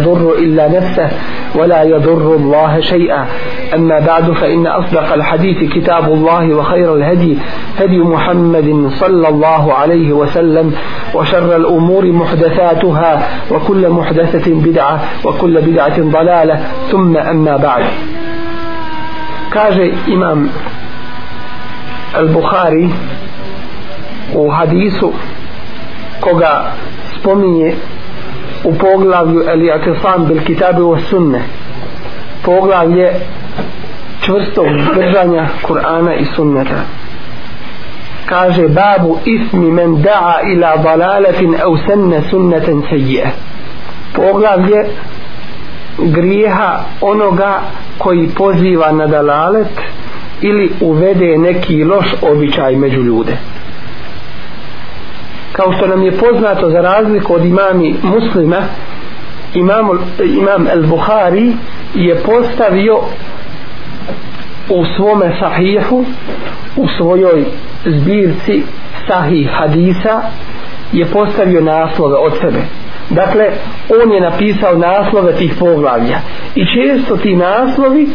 يضر إلا نفسه ولا يضر الله شيئا أما بعد فإن أصدق الحديث كتاب الله وخير الهدي هدي محمد صلى الله عليه وسلم وشر الأمور محدثاتها وكل محدثة بدعة وكل بدعة ضلالة ثم أما بعد كاجي إمام البخاري وحديثه koga spominje u poglavlju ili atesan bil kitabe o sunne poglavlje čvrstog držanja Kur'ana i sunneta kaže babu ismi men da'a ila balaletin au senne sunneten sejje poglavlje grijeha onoga koji poziva na dalalet ili uvede neki loš običaj među ljude kao što nam je poznato za razliku od imami muslima imam, imam El Buhari je postavio u svome sahihu u svojoj zbirci sahih hadisa je postavio naslove od sebe dakle on je napisao naslove tih poglavlja i često ti naslovi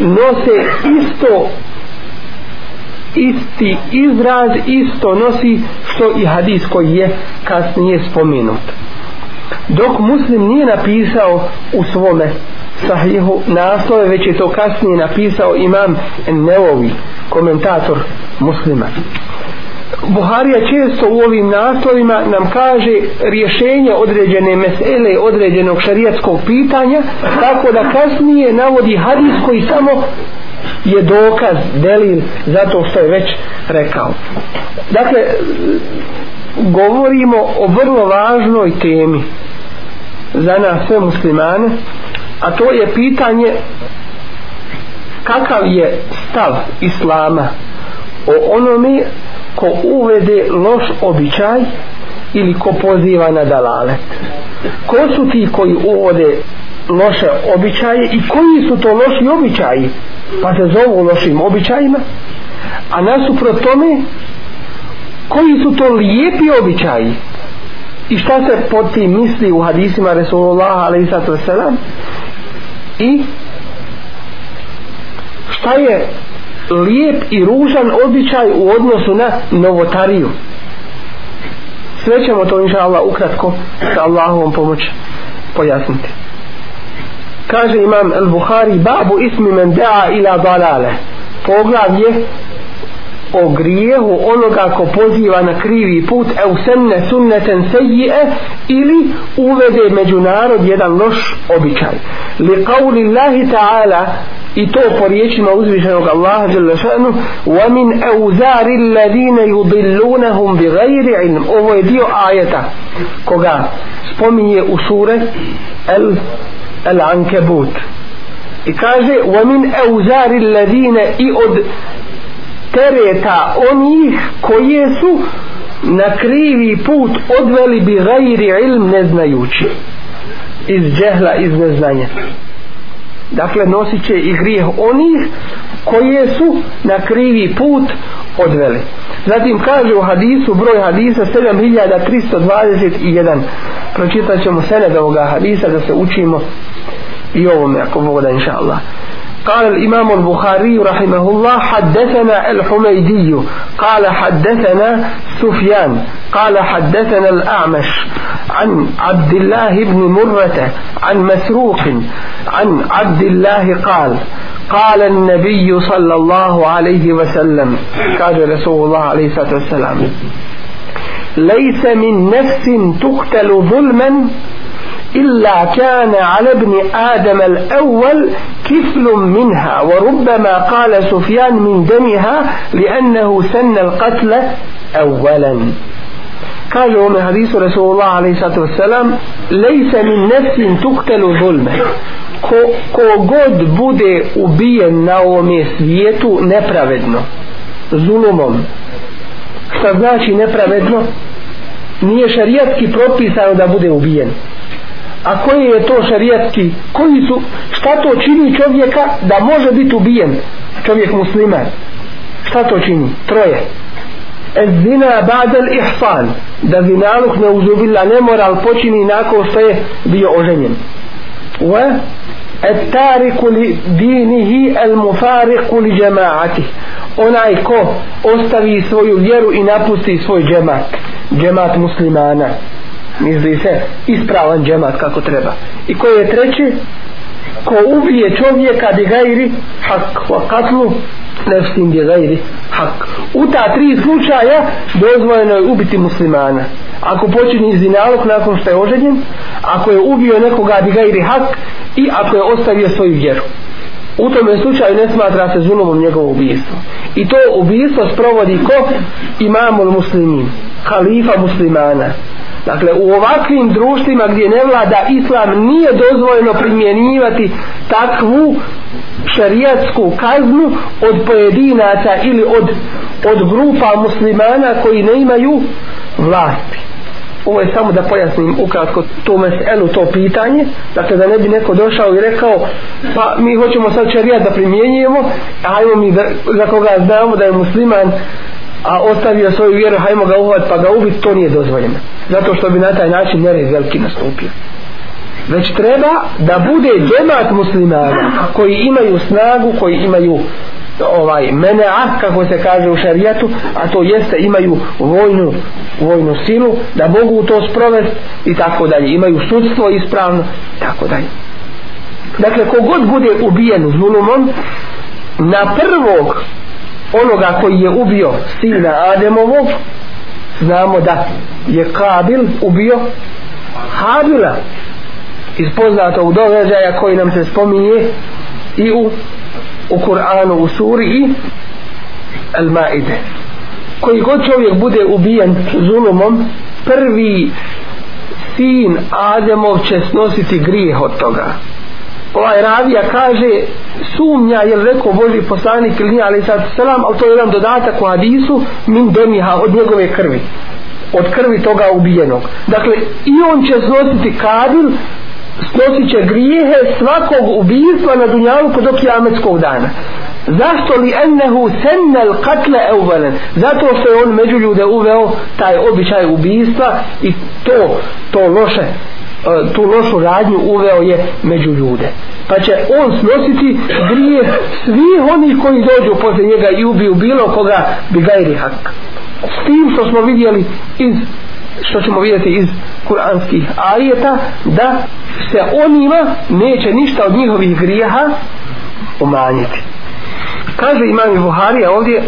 nose isto isti izraz isto nosi što i hadis koji je kasnije spomenut dok muslim nije napisao u svome sahihu naslove već je to kasnije napisao imam Nevovi komentator muslima Buharija često u ovim naslovima nam kaže rješenje određene mesele određenog šarijatskog pitanja tako da kasnije navodi hadis koji samo je dokaz delil zato što je već rekao dakle govorimo o vrlo važnoj temi za nas sve muslimane a to je pitanje kakav je stav islama o onome ko uvede loš običaj ili ko poziva na dalalet ko su ti koji uvode loše običaje i koji su to loši običaji pa se zovu lošim običajima a nasuprot tome koji su to lijepi običaji i šta se po ti misli u hadisima Resulullah alaihissalatu wasalam i šta je lijep i ružan običaj u odnosu na novotariju sve ćemo to inša Allah ukratko sa Allahovom pomoć pojasniti kaže imam al-Bukhari babu ismi men da'a ila dalale poglavlje o grijehu onoga ko poziva na krivi put e u semne sunneten sejije ili uvede međunarod jedan loš običaj li qavli Allahi ta'ala i to po riječima uzvišenog Allaha žele šanu wa min euzari ladine yudillunahum bi gajri ilm ovo je dio ajeta koga spominje u sure el, el ankebut i kaže wa min euzari ladine i od tereta onih koje su na krivi put odveli bi gajri ilm neznajući iz džehla, iz neznanja dakle nosit će i grijeh onih koje su na krivi put odveli zatim kaže u hadisu broj hadisa 7321 pročitat ćemo sene ovoga hadisa da se učimo i ovome ako Bog da inša Allah قال الإمام البخاري رحمه الله حدثنا الحميدي قال حدثنا سفيان قال حدثنا الأعمش عن عبد الله بن مرة عن مسروق عن عبد الله قال قال النبي صلى الله عليه وسلم قال رسول الله عليه الصلاة والسلام ليس من نفس تقتل ظلما إلا كان على ابن آدم الأول كفل منها وربما قال سفيان من دمها لأنه سن القتل أولا قالوا من حديث رسول الله عليه الصلاة والسلام ليس من نفس تقتل ظلما ko, ko god bude ناومي na ovome svijetu nepravedno zulumom نيه znači بروبي nije šarijatski propisano da a koje je to šarijetski koji su, šta to čini čovjeka da može biti ubijen čovjek musliman šta to čini, troje ez zina badel ihsan da zinaluk ne uzubila ne mora ali počini nako što je bio oženjen ve et tariku li dinihi el mufariku li džemaati onaj ko ostavi svoju vjeru i napusti svoj džemat džemat muslimana misli se ispravan džemat kako treba i koje je treće ko ubije čovjeka bi gajri hak wa katlu nefstim bi gajri hak u ta tri slučaja dozvoljeno je ubiti muslimana ako počinje iz dinalog nakon što je oženjen ako je ubio nekoga bi gajri hak i ako je ostavio svoju vjeru u tom slučaju ne smatra se zulomom njegovo ubijstvo i to ubijstvo sprovodi ko imamul muslimin halifa muslimana Dakle, u ovakvim društvima gdje ne vlada islam nije dozvoljeno primjenjivati takvu šarijatsku kaznu od pojedinaca ili od, od grupa muslimana koji ne imaju vlasti. Ovo je samo da pojasnim ukratko to meselu, to pitanje. Dakle, da ne bi neko došao i rekao, pa mi hoćemo sad čarijat da primjenjujemo, a ajmo mi za koga znamo da je musliman, a ostavio svoju vjeru, hajmo ga uhvat, pa ga ubit, to nije dozvoljeno. Zato što bi na taj način nere veliki nastupio. Već treba da bude demat muslimana koji imaju snagu, koji imaju ovaj mene a kako se kaže u šerijatu a to jeste imaju vojnu vojnu silu da mogu to sprovest i tako dalje imaju sudstvo ispravno i tako dalje dakle kogod bude ubijen zulumom na prvog onoga koji je ubio sina Ademovog znamo da je Kabil ubio Habila iz poznatog događaja koji nam se spominje i u, u Kur'anu u suri i al -Maide. koji god čovjek bude ubijen zulumom prvi sin Ademov će snositi grijeh od toga ovaj ravija kaže sumnja je li rekao Boži poslanik ili nije, ali sad selam, ali to je jedan dodatak u hadisu, min demiha od njegove krvi, od krvi toga ubijenog. Dakle, i on će znositi kabil, snosit će grijehe svakog ubijstva na dunjalu do kijametskog dana. Zašto li ennehu sennel katle euvelen? Zato što je on među ljude uveo taj običaj ubijstva i to, to loše E, tu lošu radnju uveo je među ljude pa će on snositi grije svi oni koji dođu posle njega i ubiju bilo koga bi gajri hak s tim što smo vidjeli iz što ćemo vidjeti iz kuranskih ajeta da se onima neće ništa od njihovih grijeha umanjiti kaže imam Buharija ovdje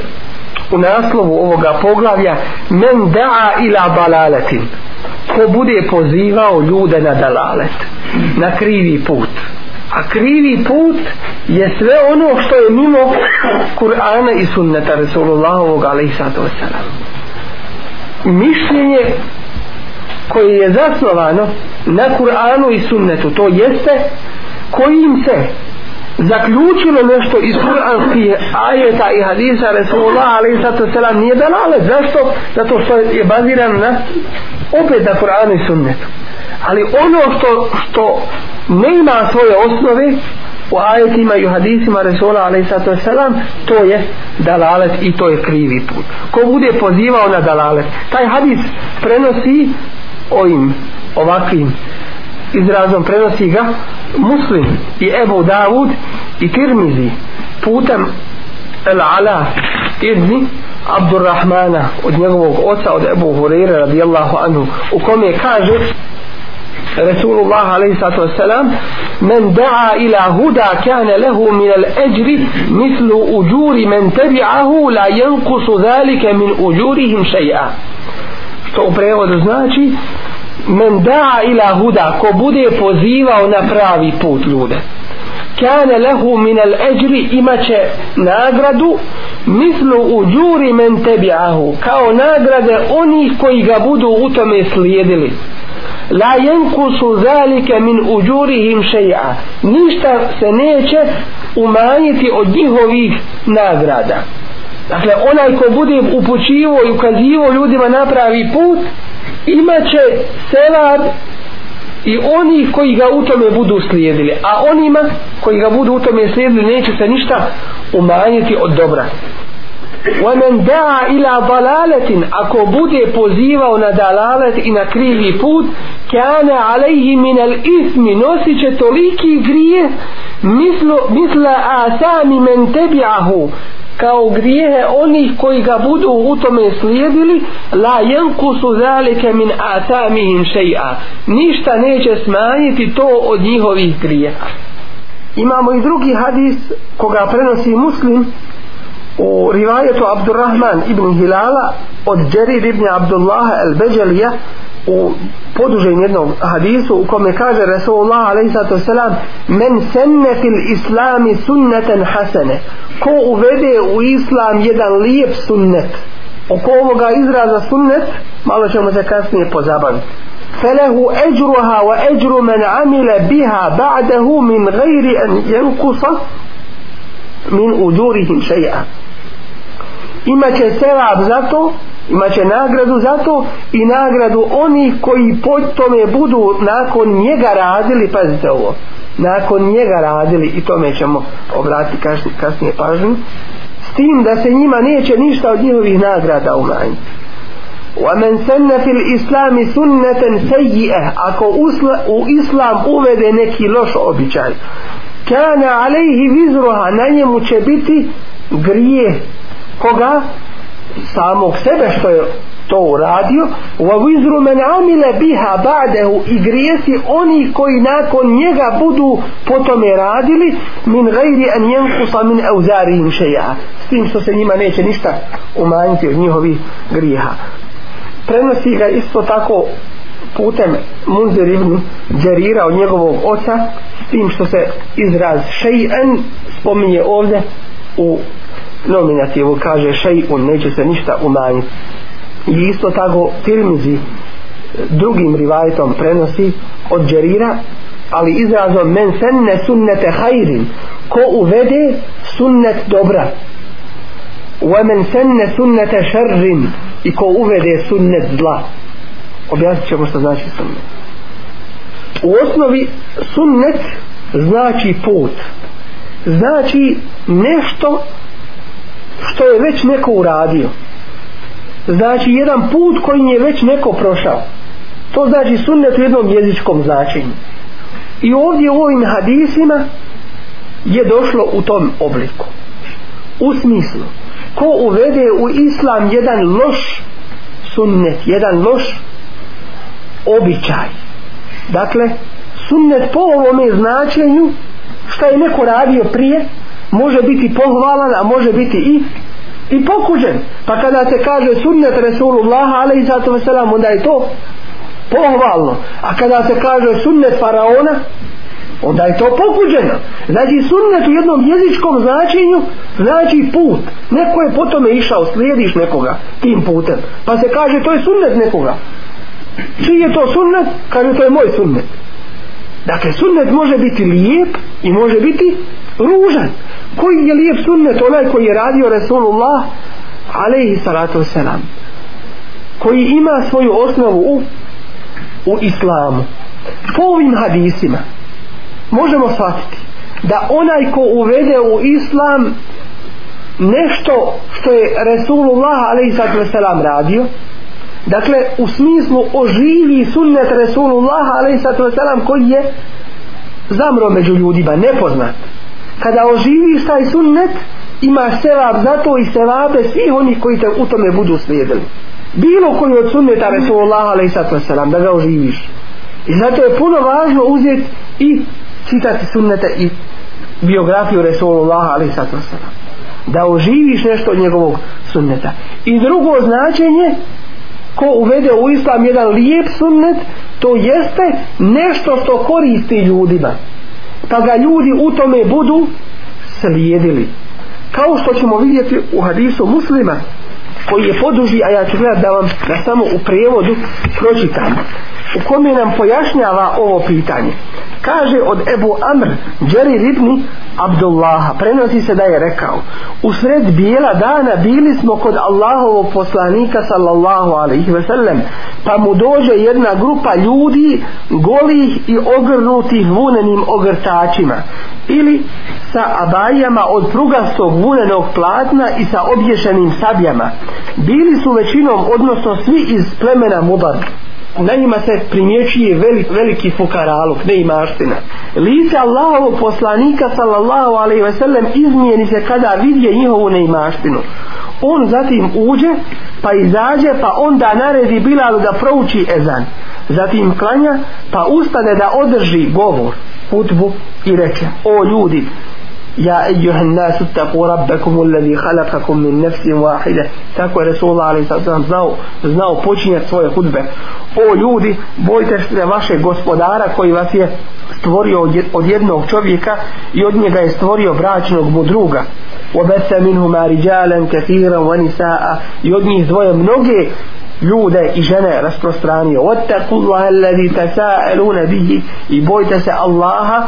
u naslovu ovoga poglavlja men da'a ila balaletin ko bude pozivao ljude na dalalet na krivi put a krivi put je sve ono što je mimo Kur'ana i sunneta Resulullahovog alaihissalatu wasalam mišljenje koje je zasnovano na Kur'anu i sunnetu to jeste kojim se zaključilo nešto iz kuranskih ajeta i hadisa Resulullah ali sad to sela nije dala ali zašto? zato što je bazirano na opet na Kur'an i sunnetu ali ono što, što ne ima svoje osnove u ajetima i u hadisima Resula alaih sato selam, to je dalalet i to je krivi put. Ko bude pozivao na dalalet, taj hadis prenosi ovim, ovakvim, izrazom prenosi ga Muslim i Ebu Davud i Tirmizi putem El Ala izni Abdurrahmana od njegovog oca od Ebu Hureyre radijallahu anhu u kom je kaže Resulullah alaihi sallatu wasalam men da'a ila huda kane lehu min al ajri mislu uđuri men tebi'ahu la jankusu zalike min uđurihim šeja što u prevodu znači men da ila huda ko bude pozivao na pravi put ljude kane lehu min al ejri imaće nagradu mislu u djuri men tebi'ahu kao nagrade onih koji ga budu u tome slijedili la jenkusu zalike min uđurihim šeja ništa se neće umanjiti od njihovih nagrada dakle onaj ko bude upućivo i ukazivo ljudima napravi put imaće sevab i oni koji ga u tome budu slijedili a onima koji ga budu u tome slijedili neće se ništa umanjiti od dobra وَمَنْ دَعَ إِلَى ضَلَالَةٍ Ako bude pozivao na dalalet i na krivi put كَانَ عَلَيْهِ مِنَ الْإِثْمِ Nosit će toliki grije mislo, misla asami men tebi'ahu kao grijehe onih koji ga budu u tome slijedili la jenku su zalike min atamihim šeja ništa neće smanjiti to od njihovih grijeha imamo i drugi hadis koga prenosi muslim u rivajetu Abdurrahman ibn Hilala od Džerir ibn Abdullah al-Beđelija u podužen jednom hadisu u kome kaže Resulullah alaihissalatu wasalam men senne fil islami sunneten hasene ko uvede u islam jedan lijep sunnet oko ovoga izraza sunnet malo ćemo se kasnije pozabaviti felehu ejruha wa ejru men amile biha ba'dahu min gajri en jenkusa min udurihim šeja imaće selab za to imaće nagradu za to i nagradu onih koji po tome budu nakon njega radili pazite ovo nakon njega radili i tome ćemo obratiti kasnije, kasnije pažnju s tim da se njima neće ništa od njihovih nagrada umanjiti ومن سن في الإسلام سنة سيئة أكو أسل... أو إسلام أوبد نكي لوش أوبيشاي kana alejhi vizruha na njemu će biti grije koga samog sebe što je to uradio wa vizru men amile biha ba'dehu i grijesi oni koji nakon njega budu potome radili min gajri an jenkusa min auzari im šeja s tim što se njima neće ništa umanjiti od njihovih grijeha prenosi ga isto tako putem Munzir ibn Đerira od njegovog oca s tim što se izraz šeien spominje ovde u nominativu kaže šeien neće se ništa umanjiti i isto tako Tirmizi drugim rivajtom prenosi od Đerira ali izrazom men senne sunnete hajrin ko uvede sunnet dobra ومن سن سنة شر إكو أوفيد سنة زلا objasnit ćemo što znači sunnet u osnovi sunnet znači put znači nešto što je već neko uradio znači jedan put koji je već neko prošao to znači sunnet u jednom jezičkom značenju i ovdje u ovim hadisima je došlo u tom obliku u smislu ko uvede u islam jedan loš sunnet jedan loš običaj dakle sunnet po ovome značenju što je neko radio prije može biti pohvalan a može biti i i pokuđen pa kada se kaže sunnet Resulullah ali i zato vselam onda je to pohvalno a kada se kaže sunnet faraona onda je to pokuđeno znači sunnet u jednom jezičkom značenju znači put neko je potom išao slijediš nekoga tim putem pa se kaže to je sunnet nekoga čiji je to sunnet kaže to je moj sunnet dakle sunnet može biti lijep i može biti ružan koji je lijep sunnet onaj koji je radio Resulullah alaihi salatu selam koji ima svoju osnovu u, u islamu po ovim hadisima možemo shvatiti da onaj ko uvede u islam nešto što je Resulullah alaihi salatu selam radio dakle u smislu oživi sunnet Resulullah wasalam, koji je zamro među ljudima, nepoznat kada oživiš taj sunnet imaš sevab za to i sevabe svih onih koji te u tome budu slijedili bilo koji od sunneta Resulullah wasalam, da ga oživiš i zato je puno važno uzeti i čitati sunnete i biografiju Resulullah da oživiš nešto od njegovog sunneta i drugo značenje ko uvede u islam jedan lijep sunnet to jeste nešto što koristi ljudima pa ga ljudi u tome budu slijedili kao što ćemo vidjeti u hadisu muslima koji je poduži a ja ću gledat da vam na samo u prijevodu pročitam u kome nam pojašnjava ovo pitanje kaže od Ebu Amr Džeri Ribni Abdullaha prenosi se da je rekao u sred bijela dana bili smo kod Allahovog poslanika sallallahu alaihi wasallam pa mu dođe jedna grupa ljudi golih i ogrnutih vunenim ogrtačima ili sa abajama od prugastog vunenog platna i sa obješenim sabjama bili su većinom odnosno svi iz plemena Mubarak na njima se primjećuje velik, veliki fukaraluk, ne imaština. Lice Allahovu poslanika sallallahu alaihi ve sellem izmijeni se kada vidje njihovu neimaštinu. On zatim uđe, pa izađe, pa onda naredi Bilalu da prouči ezan. Zatim klanja, pa ustane da održi govor, hutbu i reče, o ljudi, يا أيها الناس اتقوا ربكم الذي خلقكم من نفس واحدة تقوى رسول الله عليه الصلاة والسلام زنو زنو بوچنية سوية خدبة او يودي بويتش لواشي господара koji vas je stvorio od jednog čovjeka i od njega je stvorio bračnog mu druga وبث منهما رجالا كثيرا ونساء يودني زوية mnoge ljude i žene rasprostranio واتقوا الله الذي تساءلون به i bojte se Allaha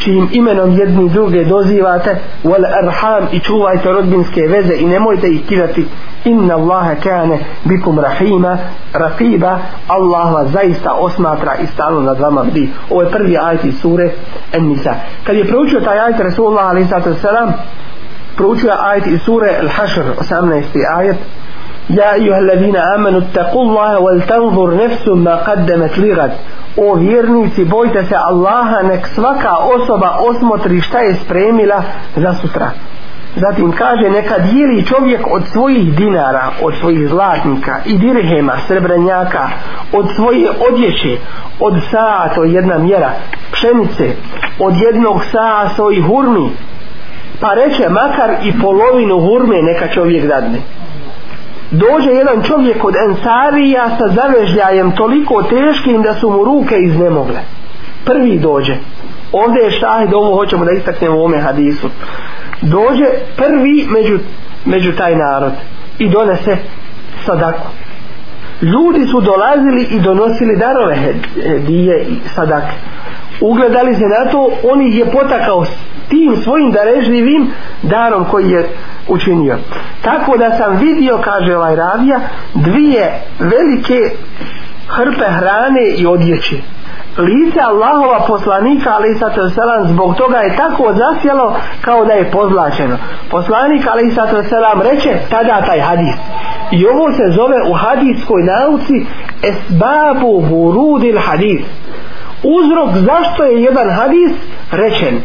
čijim imenom jedni druge dozivate wal arham i čuvajte rodbinske veze i nemojte ih kirati inna Allahe kane bikum rahima rafiba Allah vas zaista osmatra i stanu nad vama bdi ovo je prvi ajit iz sure Enisa kad je proučio taj ajit Rasulullah alaihi sallatu sallam proučio ajit iz sure Al-Hashr 18. ajit يا أيها الذين آمنوا اتقوا الله ولتنظر نفس ما قدمت لغد او vjernici bojte se Allaha nek svaka osoba osmotri šta je spremila za sutra zatim kaže neka dijeli čovjek od svojih dinara od svojih zlatnika i dirhema srebranjaka od svoje odjeće od saa to jedna mjera pšenice od jednog saa svojih hurmi pa reče makar i polovinu hurme neka čovjek dadne dođe jedan čovjek od Ensarija sa zavežljajem toliko teškim da su mu ruke iznemogle. Prvi dođe. Ovdje je šta je ovo hoćemo da istaknemo u ome hadisu. Dođe prvi među, među taj narod i donese sadaku. Ljudi su dolazili i donosili darove dije i sadake. Ugledali se na to, on ih je potakao tim svojim darežljivim darom koji je učinio. Tako da sam vidio, kaže ovaj ravija, dvije velike hrpe hrane i odjeće. Lice Allahova poslanika, ali sato selam, zbog toga je tako zasjelo kao da je pozlačeno. Poslanik, ali sato selam, reče tada taj hadis. I ovo se zove u hadiskoj nauci esbabu vurudil hadis. Uzrok zašto je jedan hadis rečen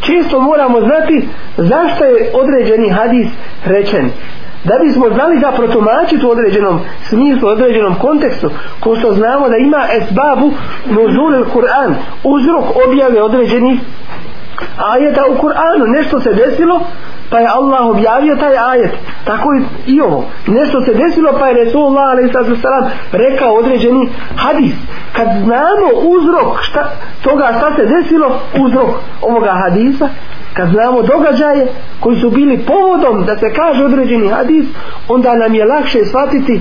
često moramo znati zašto je određeni hadis rečen da bismo znali da protumačiti u određenom smislu, u određenom kontekstu ko što znamo da ima esbabu nuzul il Kur'an uzrok objave određenih ajeta u Kur'anu, nešto se desilo, pa je Allah objavio taj ajet. Tako je i ovo. Nešto se desilo, pa je Resulullah a.s. rekao određeni hadis. Kad znamo uzrok šta, toga šta se desilo, uzrok ovoga hadisa, kad znamo događaje koji su bili povodom da se kaže određeni hadis, onda nam je lakše shvatiti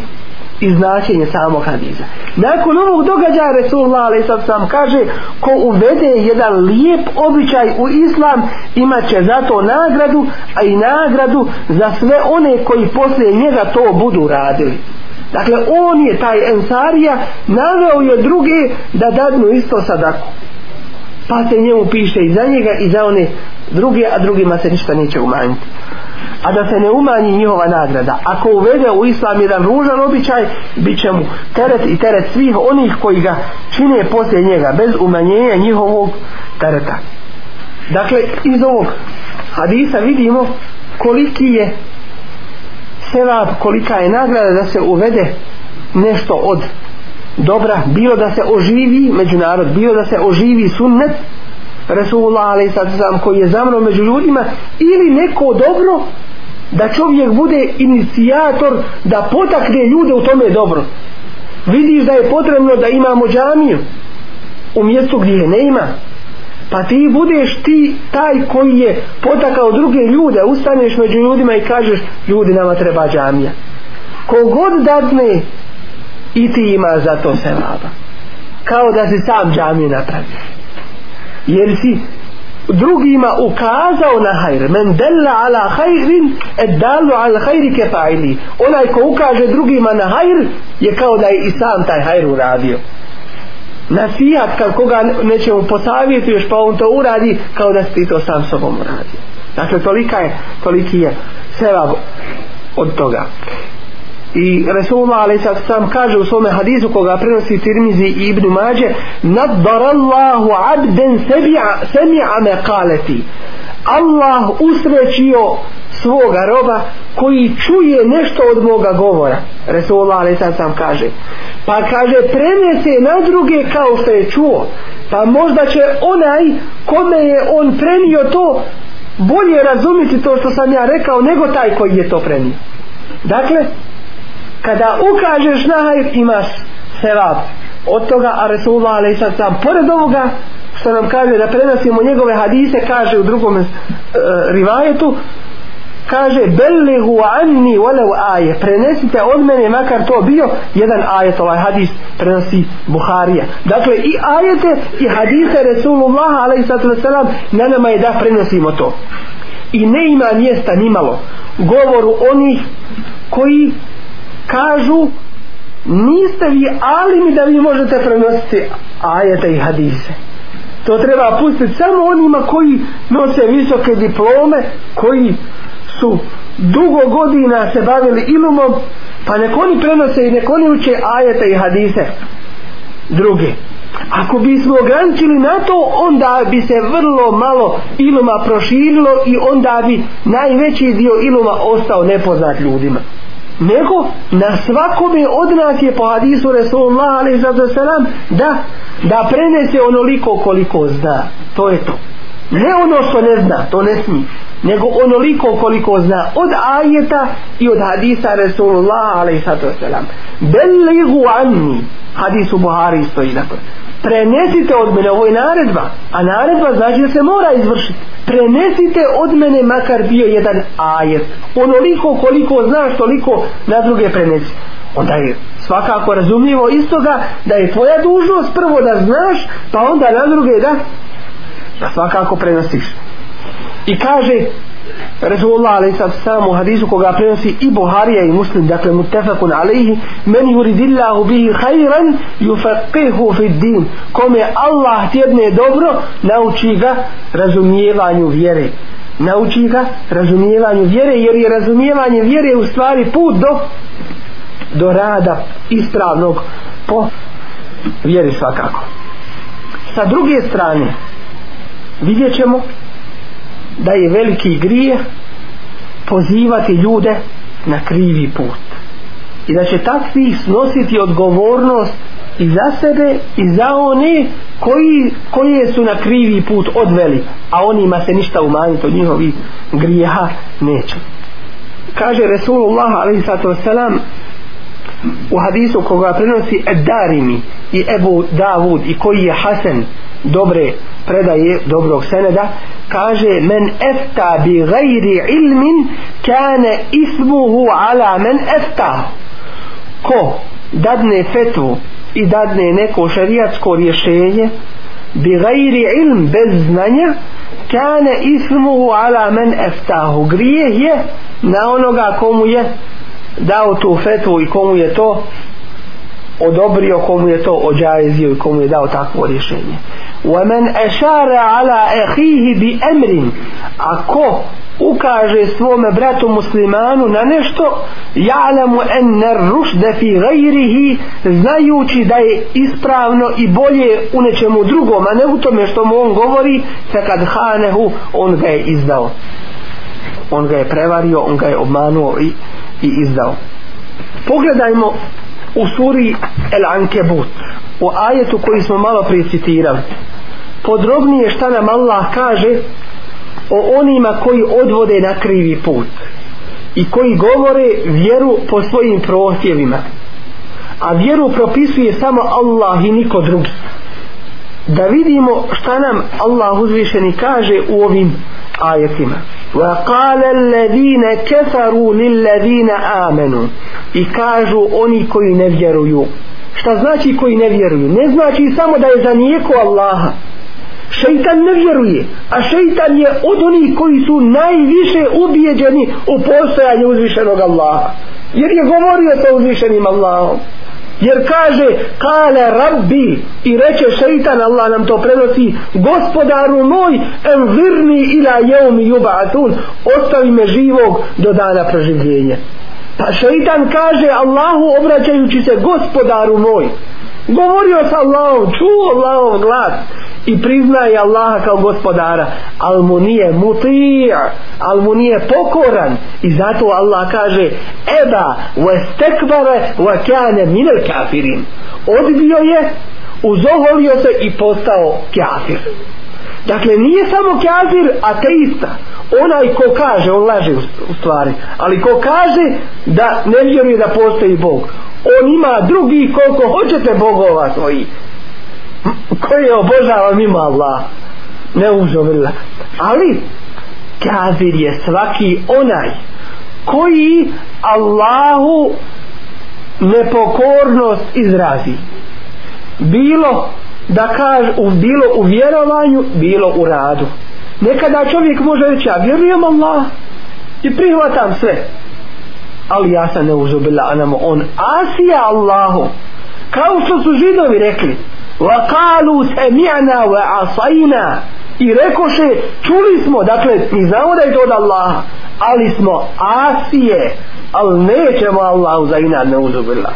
i značenje samog hadisa. Nakon ovog događaja Resulullah alaih sallam sal, kaže ko uvede jedan lijep običaj u islam imat će za to nagradu a i nagradu za sve one koji poslije njega to budu radili. Dakle, on je taj ensarija naveo je druge da dadnu isto sadaku. Pa se njemu piše i za njega i za one druge, a drugima se ništa neće umanjiti a da se ne umanji njihova nagrada. Ako uvede u islam jedan ružan običaj, bit će mu teret i teret svih onih koji ga čine poslije njega, bez umanjenja njihovog tereta. Dakle, iz ovog hadisa vidimo koliki je sevab, kolika je nagrada da se uvede nešto od dobra, bilo da se oživi međunarod, bilo da se oživi sunnet, Resulullah alaih sallam koji je zamro među ljudima ili neko dobro da čovjek bude inicijator da potakne ljude u tome dobro vidiš da je potrebno da imamo džamiju u mjestu gdje je ne ima pa ti budeš ti taj koji je potakao druge ljude ustaneš među ljudima i kažeš ljudi nama treba džamija kogod dadne i ti ima za to se vaba kao da si sam džamiju napravio jer si drugima ukazao na hajr men della ala hajrin et dalu al hajri ke fa'ili onaj ko ukaže drugima na hajr je kao da je i sam taj hajr uradio nasijat kad koga nećemo posavjeti još pa on to uradi kao da si to sam sobom uradio dakle tolika je toliki je sevab od toga i Resulullah alaih sallam sal, kaže u svome hadizu koga prenosi Tirmizi i Ibnu Mađe naddarallahu abden semi'a me kaleti Allah usrećio svoga roba koji čuje nešto od moga govora Resulullah alaih sallam sal, kaže pa kaže prenese na druge kao što je čuo pa možda će onaj kome je on prenio to bolje razumiti to što sam ja rekao nego taj koji je to prenio dakle kada ukažeš na hajr imaš sevap od toga a Resulullah ali sad sam pored ovoga što nam kaže da prenosimo njegove hadise kaže u drugom e, rivajetu kaže belihu anni walau aje prenesite od mene makar to bio jedan ajet ovaj hadis prenosi Buharija dakle i ajete i hadise Resulullah ali sad sam na nama je da prenosimo to i ne ima mjesta nimalo govoru onih koji kažu niste vi ali mi da vi možete prenositi ajete i hadise to treba pustiti samo onima koji nose visoke diplome koji su dugo godina se bavili ilumom pa nek oni prenose i nek oni uče ajete i hadise druge ako bismo ograničili na to onda bi se vrlo malo iluma proširilo i onda bi najveći dio iluma ostao nepoznat ljudima nego na svakome od nas je po hadisu Resulullah a.s. da da prenese onoliko koliko zna to je to ne ono što ne zna, to ne smije nego onoliko koliko zna od ajeta i od hadisa Resulullah a.s. Belligu anni hadisu Buhari stoji dakle prenesite od mene, ovo je naredba, a naredba znači da se mora izvršiti. Prenesite od mene makar bio jedan ajet, onoliko koliko znaš, toliko na druge prenesi. Onda je svakako razumljivo iz toga da je tvoja dužnost prvo da znaš, pa onda na druge da, da svakako prenosiš. I kaže, Rasulullah alaihi sallatu sallam u hadisu koga prenosi i Buharija i Muslim, dakle mutefakun alaihi, men yuridillahu bihi khairan yufaqihu fid din. Kome Allah tjedne dobro, nauči ga razumijevanju vjere. Nauči ga razumijevanju vjere, jer je razumijevanje vjere u stvari put do do rada ispravnog po vjeri svakako. Sa druge strane, vidjet ćemo da je veliki grijeh pozivati ljude na krivi put i da će takvi snositi odgovornost i za sebe i za one koji, koje su na krivi put odveli a onima se ništa umanjiti od njihovi grijeha neće kaže Resulullah a.s. u hadisu koga prenosi Darimi i Ebu Davud i koji je Hasan dobre predaje dobrog seneda kaže men efta bi gajri ilmin kane ismuhu ala men efta ko dadne fetvu i dadne neko šariatsko rješenje bi gajri ilm bez znanja kane ismuhu ala men eftahu grijeh je na onoga komu je dao tu fetvu i komu je to odobrio komu je to ođajezio i komu je dao takvo rješenje وَمَنْ أَشَارَ عَلَىٰ أَحِيهِ بِأَمْرٍ A ko ukaže svome bratu muslimanu na nešto يَعْلَمُ أَنَّ الرُّشْدَ فِي غَيْرِهِ znajući da je ispravno i bolje u nečemu drugom a ne u tome što mu on govori فَكَدْ خَانَهُ on ga je izdao on ga je prevario, on ga je obmanuo i, i izdao pogledajmo u suri El Ankebut u ajetu koji smo malo precitirali podrobnije šta nam Allah kaže o onima koji odvode na krivi put i koji govore vjeru po svojim prohtjevima a vjeru propisuje samo Allah i niko drugi da vidimo šta nam Allah uzvišeni kaže u ovim ajetima وَقَالَ الَّذِينَ كَفَرُوا لِلَّذِينَ آمَنُوا i kažu oni koji ne vjeruju šta znači koji ne vjeruju ne znači samo da je za nijeko Allaha šeitan ne vjeruje a šeitan je od onih koji su najviše ubijeđeni u postojanju uzvišenog Allaha jer je govorio sa uzvišenim Allahom jer kaže kale rabbi i reče šeitan Allah nam to prenosi gospodaru moj envirni ila jeumi jubatun ostavi me živog do dana proživljenja pa šeitan kaže Allahu obraćajući se gospodaru moj govorio sa Allahom, čuo Allahov glas i priznaje Allaha kao gospodara, al mu nije mutir, al mu nije pokoran i zato Allah kaže eba, ve stekbare ve kane minel kafirin odbio je, uzoholio se i postao kafir Dakle, nije samo kazir ateista. Onaj ko kaže, on laže u stvari. Ali ko kaže da ne vjeruje da postoji Bog. On ima drugi koliko hoćete bogova svoji. Koji je obožava mimo Allah. Ne uzo vrla. Ali, kazir je svaki onaj koji Allahu nepokornost izrazi. Bilo da kaže u bilo u vjerovanju, bilo u radu. Nekada čovjek može reći, ja vjerujem Allah i prihvatam sve. Ali ja sam neuzubila anamo on asija Allahu. Kao što su židovi rekli, وقالوا سمعنا وعصينا i rekoše čuli smo dakle mi znamo da je to od Allaha ali smo asije ali nećemo Allahu za inad ne uzubila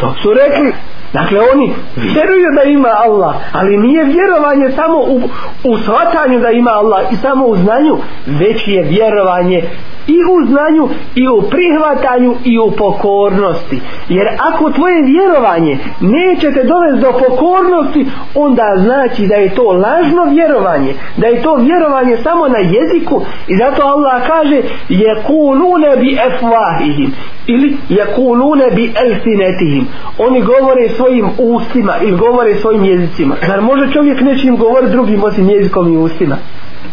to su rekli Dakle, oni vjeruju da ima Allah, ali nije vjerovanje samo u, u shvatanju da ima Allah i samo u znanju, već je vjerovanje i u znanju i u prihvatanju i u pokornosti. Jer ako tvoje vjerovanje neće te dovesti do pokornosti, onda znači da je to lažno vjerovanje, da je to vjerovanje samo na jeziku i zato Allah kaže je kulune bi efvahihim ili je kulune bi elsinetihim. Oni govore svoje svojim ustima ili govore svojim jezicima zar može čovjek nečim govori drugim osim jezikom i ustima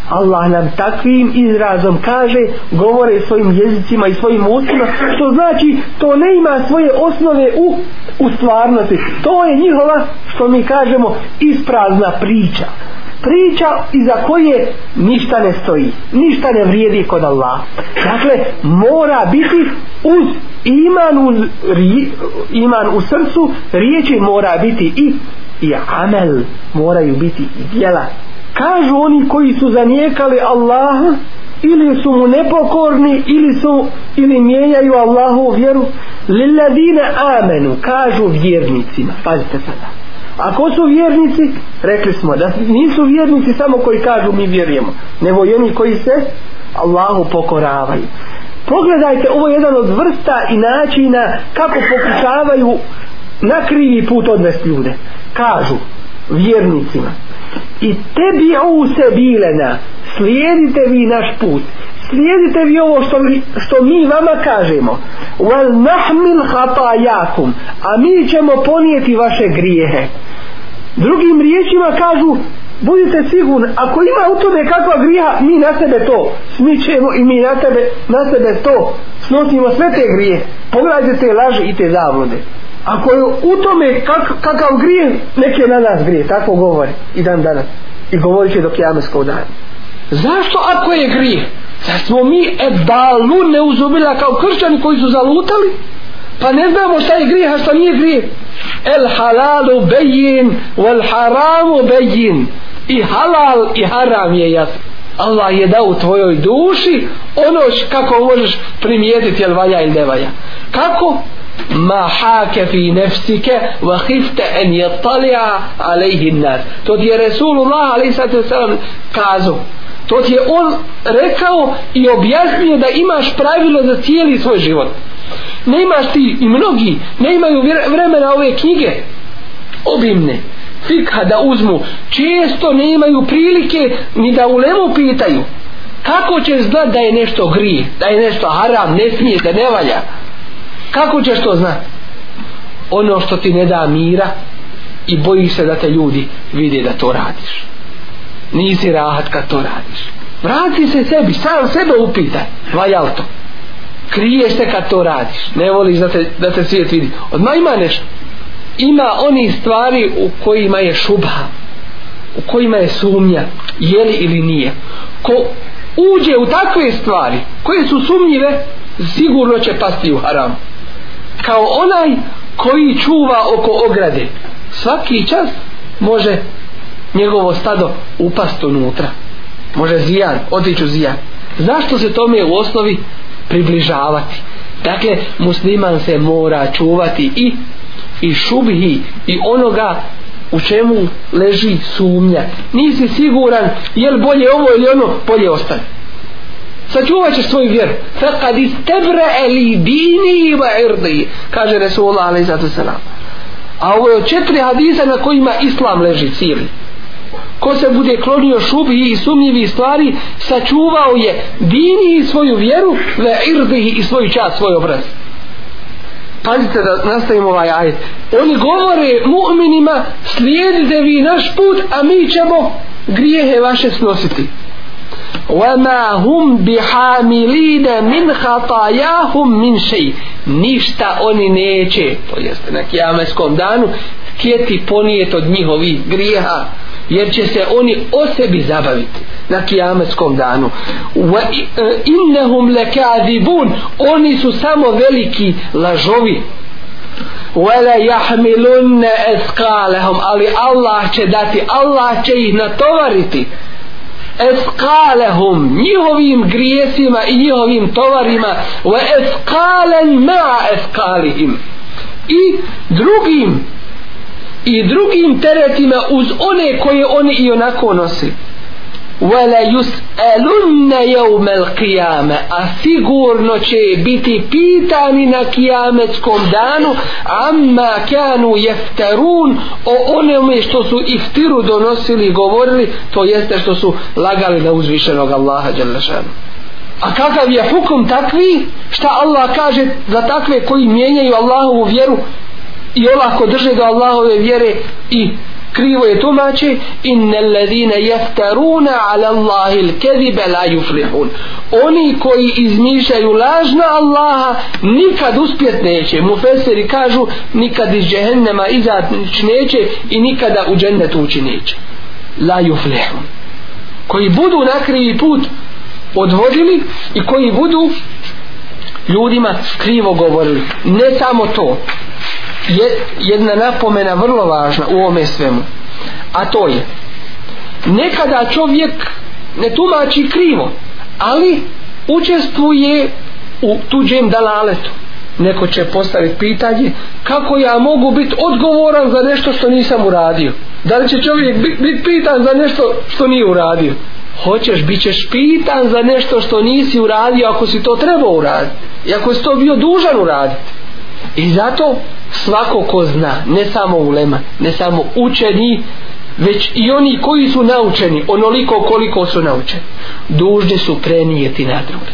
Allah nam takvim izrazom kaže govore svojim jezicima i svojim ustima što znači to ne ima svoje osnove u, u stvarnosti to je njihova što mi kažemo isprazna priča priča iza koje ništa ne stoji, ništa ne vrijedi kod Allah. Dakle, mora biti uz iman, uz ri, iman u srcu, riječi mora biti i, i amel, moraju biti i djela. Kažu oni koji su zanijekali Allaha, ili su mu nepokorni ili su ili mijenjaju Allahu vjeru lilladine amenu kažu vjernicima pazite sada A ko su vjernici? Rekli smo da nisu vjernici samo koji kažu mi vjerujemo, nego jeni koji se Allahu pokoravaju. Pogledajte, ovo je jedan od vrsta i načina kako pokušavaju na krivi put odvesti ljude. Kažu vjernicima i tebi u se bilena slijedite vi naš put slijedite vi ovo što, što mi vama kažemo wal nahmil hatajakum a mi ćemo ponijeti vaše grijehe drugim riječima kažu budite sigurni ako ima u tome kakva griha mi na sebe to smićemo i mi na, tebe, na sebe to snosimo sve te grije pogledajte te laže i te zavode ako je u tome kak, kakav grije neke na nas grije tako govori i dan danas i govorit će dok jame skodan zašto ako je grije Zar smo mi ebalu ne uzubila kao kršćani koji su zalutali? Pa ne znamo šta je grijeh, a šta nije grijeh. El halalu bejin, wal haramu bejin. I halal i haram je jasno. Allah je dao u tvojoj duši ono kako možeš primijetiti jel valja ili ne valja. Kako? Ma hake fi nefsike wa hifte en je talija alejhi nas. To ti je Resulullah alaih sada se sada kazao. To ti je on rekao i objasnio da imaš pravilo za cijeli svoj život. Ne imaš ti i mnogi, ne imaju vremena ove knjige obimne fikha da uzmu često ne imaju prilike ni da u lemu pitaju kako će znat da je nešto grije da je nešto haram, ne smije, da ne valja kako ćeš to znat ono što ti ne da mira i boji se da te ljudi vide da to radiš nisi rahat kad to radiš vrati se sebi, sam sebe upitaj valja li to kriješ se kad to radiš ne voliš da te, da te svijet vidi odmah ima nešto ima oni stvari u kojima je šubha u kojima je sumnja je li ili nije ko uđe u takve stvari koje su sumnjive sigurno će pasti u haram kao onaj koji čuva oko ograde svaki čas može njegovo stado upast unutra može zijan, otiću zijan zašto se tome u osnovi približavati dakle musliman se mora čuvati i i šubhi i onoga u čemu leži sumnja nisi siguran je li bolje ovo ili ono bolje ostane sačuvat ćeš svoju vjeru faqad istebra li dini wa irdi kaže Resulullah alaihissalatu wasalam a ovo je četiri hadisa na kojima islam leži cijeli ko se bude klonio šubi i sumnjivi stvari sačuvao je dini i svoju vjeru ve irdi i svoju čast svoj obraz pazite da nastavimo ovaj ajet oni govore mu'minima slijedite vi naš put a mi ćemo grijehe vaše snositi وَمَا هُمْ بِحَامِلِينَ مِنْ خَطَايَاهُمْ مِنْ شَيْ ništa oni neće to jeste na kijameskom danu htjeti ponijet od njihovi grijeha jer će se oni o sebi zabaviti na kijametskom danu wa e, innahum lakadibun oni su samo veliki lažovi wala yahmilun asqalahum ali Allah će dati Allah će ih natovariti eskalehum njihovim grijesima i njihovim tovarima ve eskalen ma eskalihim i drugim i drugim teretima uz one koje oni i onako nose wala yus'alunna yawm al-qiyama a sigurno će biti pitani na kıyametskom danu amma kanu yaftarun o onome što su iftiru donosili govorili to jeste što su lagali na uzvišenog Allaha dželle A kakav je hukum takvi? Šta Allah kaže za takve koji mijenjaju Allahovu vjeru i olako drže do Allahove vjere i krivo je tumače inne ledine jeftaruna ala Allahil kezibe la yuflihun oni koji izmišljaju lažna Allaha nikad uspjet neće mufesiri kažu nikad iz džehennema izad neće i nikada u džennetu ući neće la yuflihun koji budu na krivi put odvodili i koji budu ljudima krivo govorili ne samo to je jedna napomena vrlo važna u ome svemu a to je nekada čovjek ne tumači krivo ali učestvuje u tuđem dalaletu neko će postaviti pitanje kako ja mogu biti odgovoran za nešto što nisam uradio da li će čovjek biti bit pitan za nešto što nije uradio hoćeš, bit ćeš pitan za nešto što nisi uradio ako si to trebao uraditi i ako si to bio dužan uraditi I zato svako ko zna, ne samo ulema, ne samo učeni, već i oni koji su naučeni, onoliko koliko su naučeni, dužni su prenijeti na druge.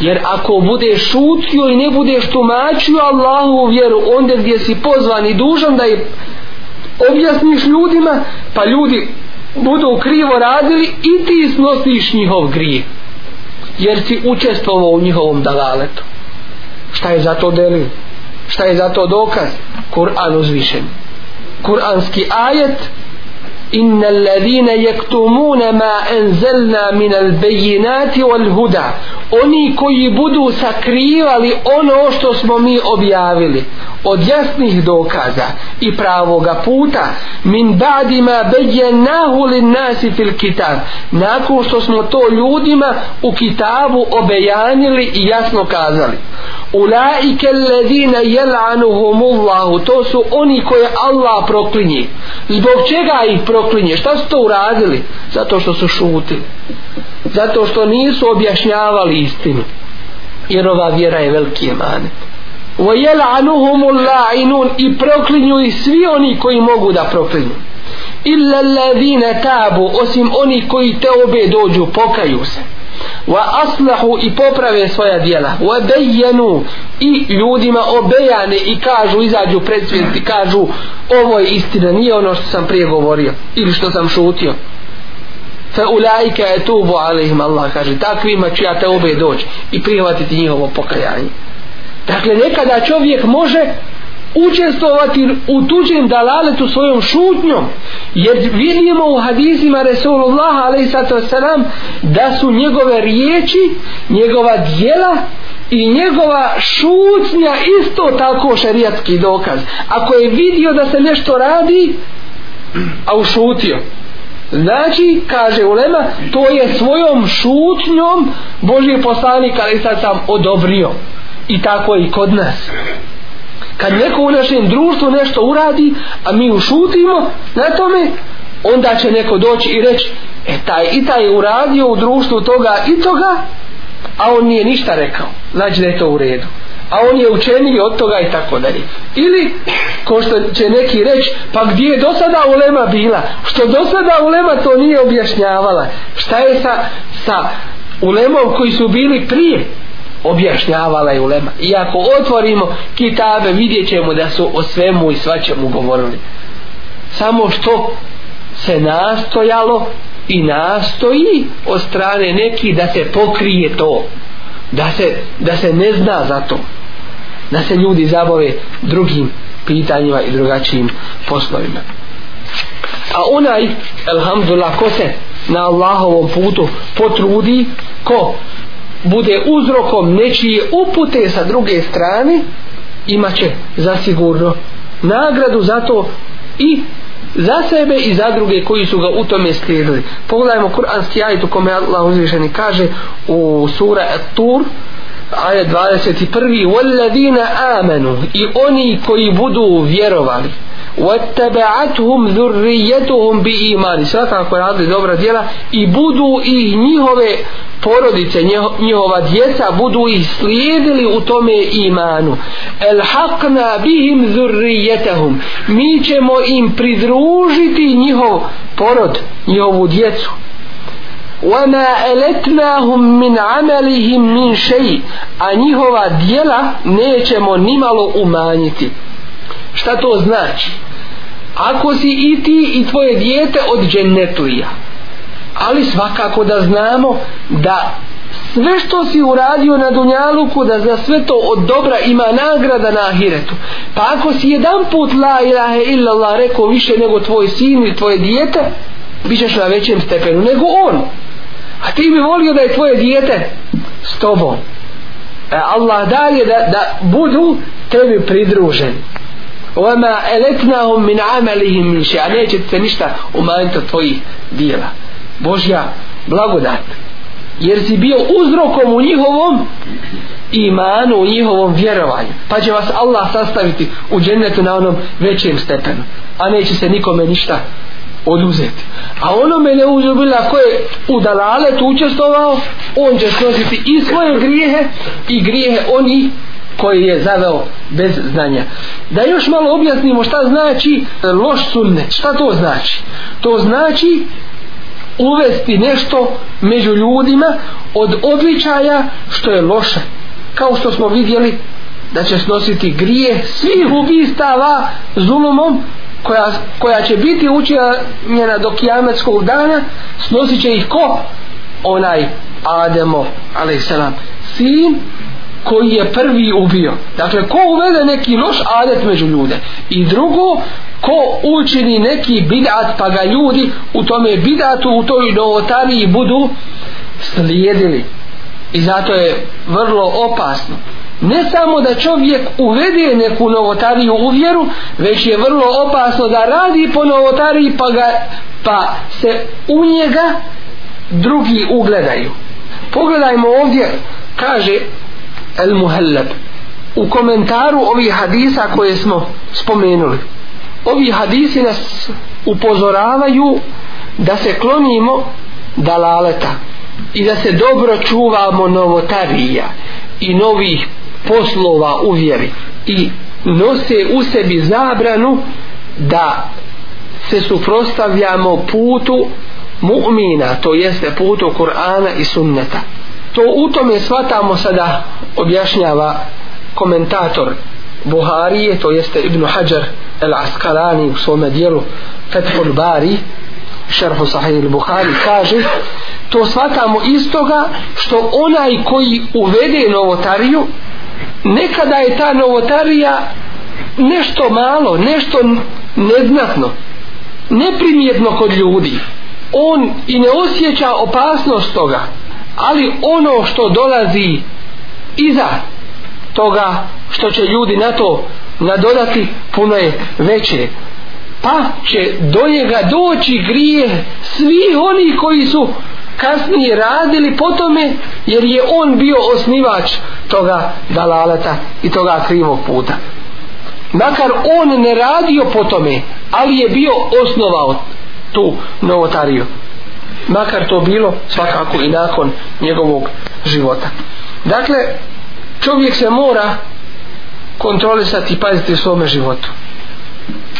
Jer ako budeš šutio i ne budeš tumačio Allahu vjeru, onda gdje si pozvan i dužan da je objasniš ljudima, pa ljudi budu krivo radili i ti snosiš njihov grije. Jer si učestvovao u njihovom dalaletu. Šta je za to delio? šta je za to dokaz Kur'an uzvišen Kur'anski ajet إن الذين يكتمون ما أنزلنا من البينات والهدى oni koji budu sakrivali ono što smo mi objavili od jasnih dokaza i pravoga puta min badima beđe nahulin nasi fil kitab nakon što smo to ljudima u kitabu obejanili i jasno kazali ulaike alledine jel'anuhumullahu to su oni koje Allah proklinje zbog čega ih proklinje proklinje. Šta su to uradili? Zato što su šutili. Zato što nisu objašnjavali istinu. Jer ova vjera je veliki emanet. وَيَلْعَنُهُمُ اللَّعِنُونَ I proklinju i svi oni koji mogu da proklinju. إِلَّا الَّذِينَ تَابُوا Osim oni koji te obe dođu, pokaju se wa aslahu i poprave svoja dijela wa bayyanu i ljudima obejane i kažu izađu pred svijet i kažu ovo je istina nije ono što sam prije govorio ili što sam šutio fa ulaika etubu alaihim Allah kaže takvima ću ja te obe doći i prihvatiti njihovo pokajanje dakle nekada čovjek može učestovati u tuđem dalaletu svojom šutnjom jer vidimo u hadizima Resulullah selam da su njegove riječi njegova dijela i njegova šutnja isto tako šerijatski dokaz ako je vidio da se nešto radi a ušutio znači kaže ulema to je svojom šutnjom Božji poslanik ali sad sam odobrio i tako je i kod nas kad neko u našem društvu nešto uradi, a mi ušutimo na tome, onda će neko doći i reći, e taj i taj je uradio u društvu toga i toga, a on nije ništa rekao, znači da je to u redu. A on je učeniji od toga i tako dalje. Ili, ko što će neki reći, pa gdje je do sada ulema bila? Što do sada ulema to nije objašnjavala? Šta je sa, sa ulemom koji su bili prije? objašnjavala je ulema i ako otvorimo kitabe vidjet ćemo da su o svemu i svačemu govorili samo što se nastojalo i nastoji od strane neki da se pokrije to da se, da se ne zna za to da se ljudi zabove drugim pitanjima i drugačijim poslovima a onaj alhamdulillah ko se na Allahovom putu potrudi ko bude uzrokom nečije upute sa druge strane imaće zasigurno nagradu za to i za sebe i za druge koji su ga u tome slijedili pogledajmo kuranski ajit u kome Allah uzvišeni kaže u sura At-Tur ajet 21 والذina amanu i oni koji budu vjerovali وَاتَّبَعَتْهُمْ ذُرِّيَّتُهُمْ بِيْمَانِ svakako radili dobra djela i budu ih njihove porodice, njihova djeca budu ih slijedili u tome imanu الْحَقْنَا بِهِمْ ذُرِّيَّتَهُمْ mi ćemo im pridružiti njihov porod, njihovu djecu وما ألتناهم من عملهم من شيء أنهوا ديلا نيجم نمال أمانتي Šta to znači? Ako si i ti i tvoje dijete od džennetlija. Ali svakako da znamo da sve što si uradio na Dunjaluku, da za sve to od dobra ima nagrada na Ahiretu. Pa ako si jedan put la ilahe illallah rekao više nego tvoj sin i tvoje dijete, bit ćeš na većem stepenu nego on a ti bi volio da je tvoje dijete s tobom e Allah dalje da, da budu tebi pridružen وَمَا أَلَتْنَهُمْ مِنْ عَمَلِهِمْ مِنْ شَيْءَ Neće se ništa umanjiti od tvojih dijela. Božja blagodat. Jer si bio uzrokom u njihovom imanu, u njihovom vjerovanju. Pa će vas Allah sastaviti u džennetu na onom većem stepenu. A neće se nikome ništa oduzeti. A ono me ne uzubila ko je u dalaletu učestovao, on će snositi i svoje grijehe i grijehe oni koji je zaveo bez znanja. Da još malo objasnimo šta znači loš sunnet. Šta to znači? To znači uvesti nešto među ljudima od običaja što je loše. Kao što smo vidjeli da će snositi grije svih ubistava zulumom koja, koja će biti učinjena do kijametskog dana snosit će ih ko? onaj Ademo alaihissalam sin koji je prvi ubio dakle ko uvede neki loš adet među ljude i drugo ko učini neki bidat pa ga ljudi u tome bidatu u toj novotariji budu slijedili i zato je vrlo opasno ne samo da čovjek uvede neku novotariju u vjeru već je vrlo opasno da radi po novotariji pa, ga, pa se u njega drugi ugledaju pogledajmo ovdje kaže El Muhelleb u komentaru ovih hadisa koje smo spomenuli ovi hadisi nas upozoravaju da se klonimo dalaleta i da se dobro čuvamo novotarija i novih poslova u vjeri i nose u sebi zabranu da se suprostavljamo putu mu'mina, to jeste putu Kur'ana i sunneta. To u tome shvatamo sada objašnjava komentator Buharije, to jeste Ibn Hajar el Askarani u svome dijelu Fethul Bari, šerhu sahih Buhari, kaže to shvatamo istoga što onaj koji uvede novotariju nekada je ta novotarija nešto malo, nešto neznatno, neprimjetno kod ljudi. On i ne osjeća opasnost toga, ali ono što dolazi iza toga što će ljudi na to nadodati puno je veće pa će do njega doći grije svi oni koji su kasnije radili po tome jer je on bio osnivač toga dalaleta i toga krivog puta makar on ne radio po tome ali je bio osnovao tu novotariju makar to bilo svakako i nakon njegovog života dakle čovjek se mora kontrolisati i paziti u svome životu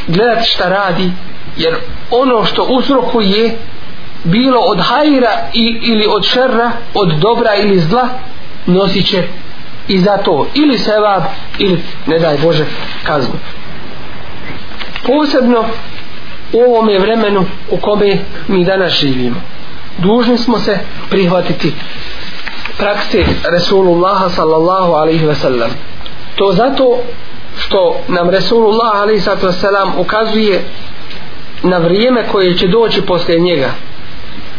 gledati šta radi jer ono što uzrokuje bilo od hajra ili od šerra od dobra ili zla nosit će i za to ili sevab ili ne daj Bože kaznu posebno u ovome vremenu u kome mi danas živimo dužni smo se prihvatiti prakse Resulullaha sallallahu alaihi ve sellem to zato što nam Resulullah alaihi sallallahu alaihi ukazuje na vrijeme koje će doći poslije njega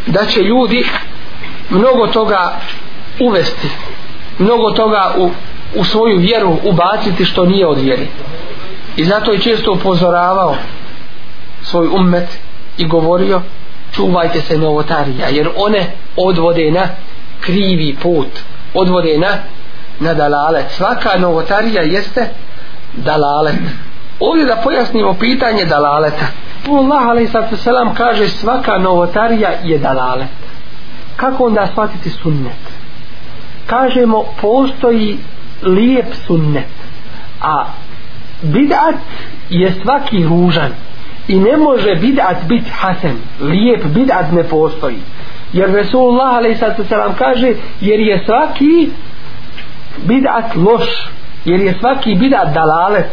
da će ljudi mnogo toga uvesti mnogo toga u, u svoju vjeru ubaciti što nije od vjeri i zato je često upozoravao svoj ummet i govorio čuvajte se novotarija jer one odvode na krivi put odvode na, na dalalet svaka novotarija jeste dalalet ovdje da pojasnimo pitanje dalaleta Allah a.s. kaže svaka novotarija je dalalet kako onda shvatiti sunnet kažemo postoji lijep sunnet a bidat je svaki ružan i ne može bidat biti hasen lijep bidat ne postoji jer Resulullah a.s. kaže jer je svaki bidat loš jer je svaki bidat dalalet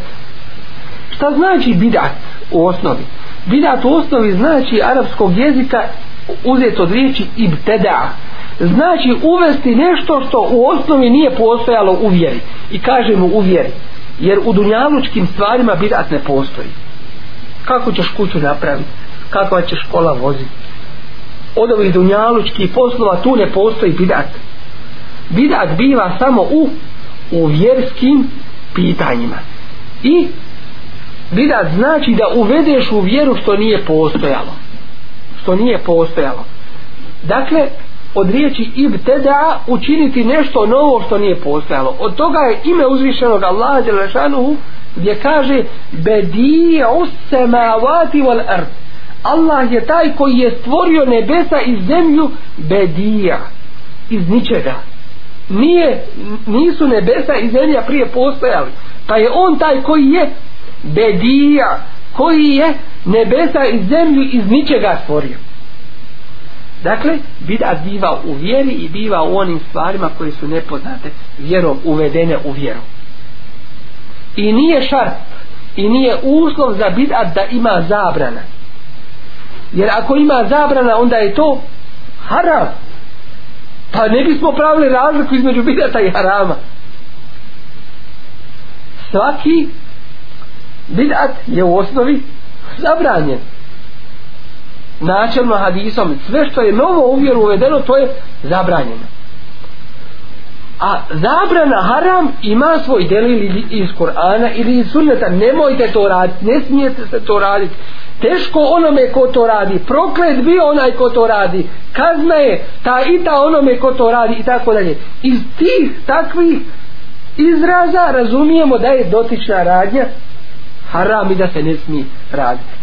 šta znači bidat u osnovi bidat u osnovi znači arapskog jezika uzeti od riječi ibteda znači uvesti nešto što u osnovi nije postojalo u vjeri i kaže mu u vjeri jer u dunjalučkim stvarima bidat ne postoji kako ćeš kuću napraviti kakva će škola voziti od ovih dunjalučkih poslova tu ne postoji bidat bidat biva samo u u vjerskim pitanjima i bidat znači da uvedeš u vjeru što nije postojalo što nije postojalo dakle od riječi ibteda učiniti nešto novo što nije postojalo od toga je ime uzvišenog Allaha Đelešanu gdje kaže bedije usemavati wal ard Allah je taj koji je stvorio nebesa i zemlju bedija iz ničega nije, nisu nebesa i zemlja prije postojali pa je on taj koji je bedija koji je nebesa i zemlju iz ničega stvorio dakle bida biva u vjeri i biva u onim stvarima koje su nepoznate vjerom uvedene u vjeru i nije šart i nije uslov za bida da ima zabrana jer ako ima zabrana onda je to haram pa ne bismo pravili razliku između bidata i harama svaki bidat je u osnovi zabranjen načelno hadisom sve što je novo u vjeru uvedeno to je zabranjeno a zabrana haram ima svoj delil iz Korana ili iz sunneta nemojte to raditi ne smijete se to raditi teško onome ko to radi proklet bi onaj ko to radi kazna je ta i ta onome ko to radi i tako dalje iz tih takvih izraza razumijemo da je dotična radnja haram i da se ne smije raditi.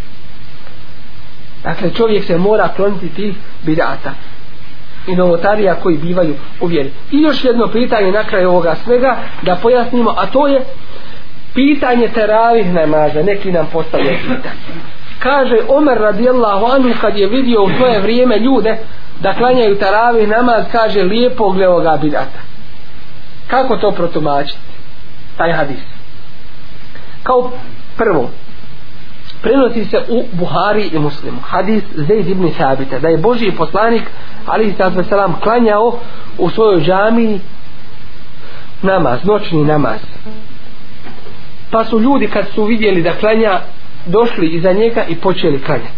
Dakle, čovjek se mora kloniti tih bidata i novotarija koji bivaju u vjeri. I još jedno pitanje na kraju ovoga svega da pojasnimo, a to je pitanje teravih namaza. Neki nam postavlja pitanje. Kaže Omer radijallahu anhu kad je vidio u svoje vrijeme ljude da klanjaju teravih namaz, kaže lijepo gljevoga bidata. Kako to protumačiti? Taj hadis. Kao Prvo, prenosi se u Buhari i Muslimu. Hadis Zaid ibn Sabita, da je Boži poslanik, ali i sallam, klanjao u svojoj džami namaz, noćni namaz. Pa su ljudi kad su vidjeli da klanja, došli iza njega i počeli klanjati.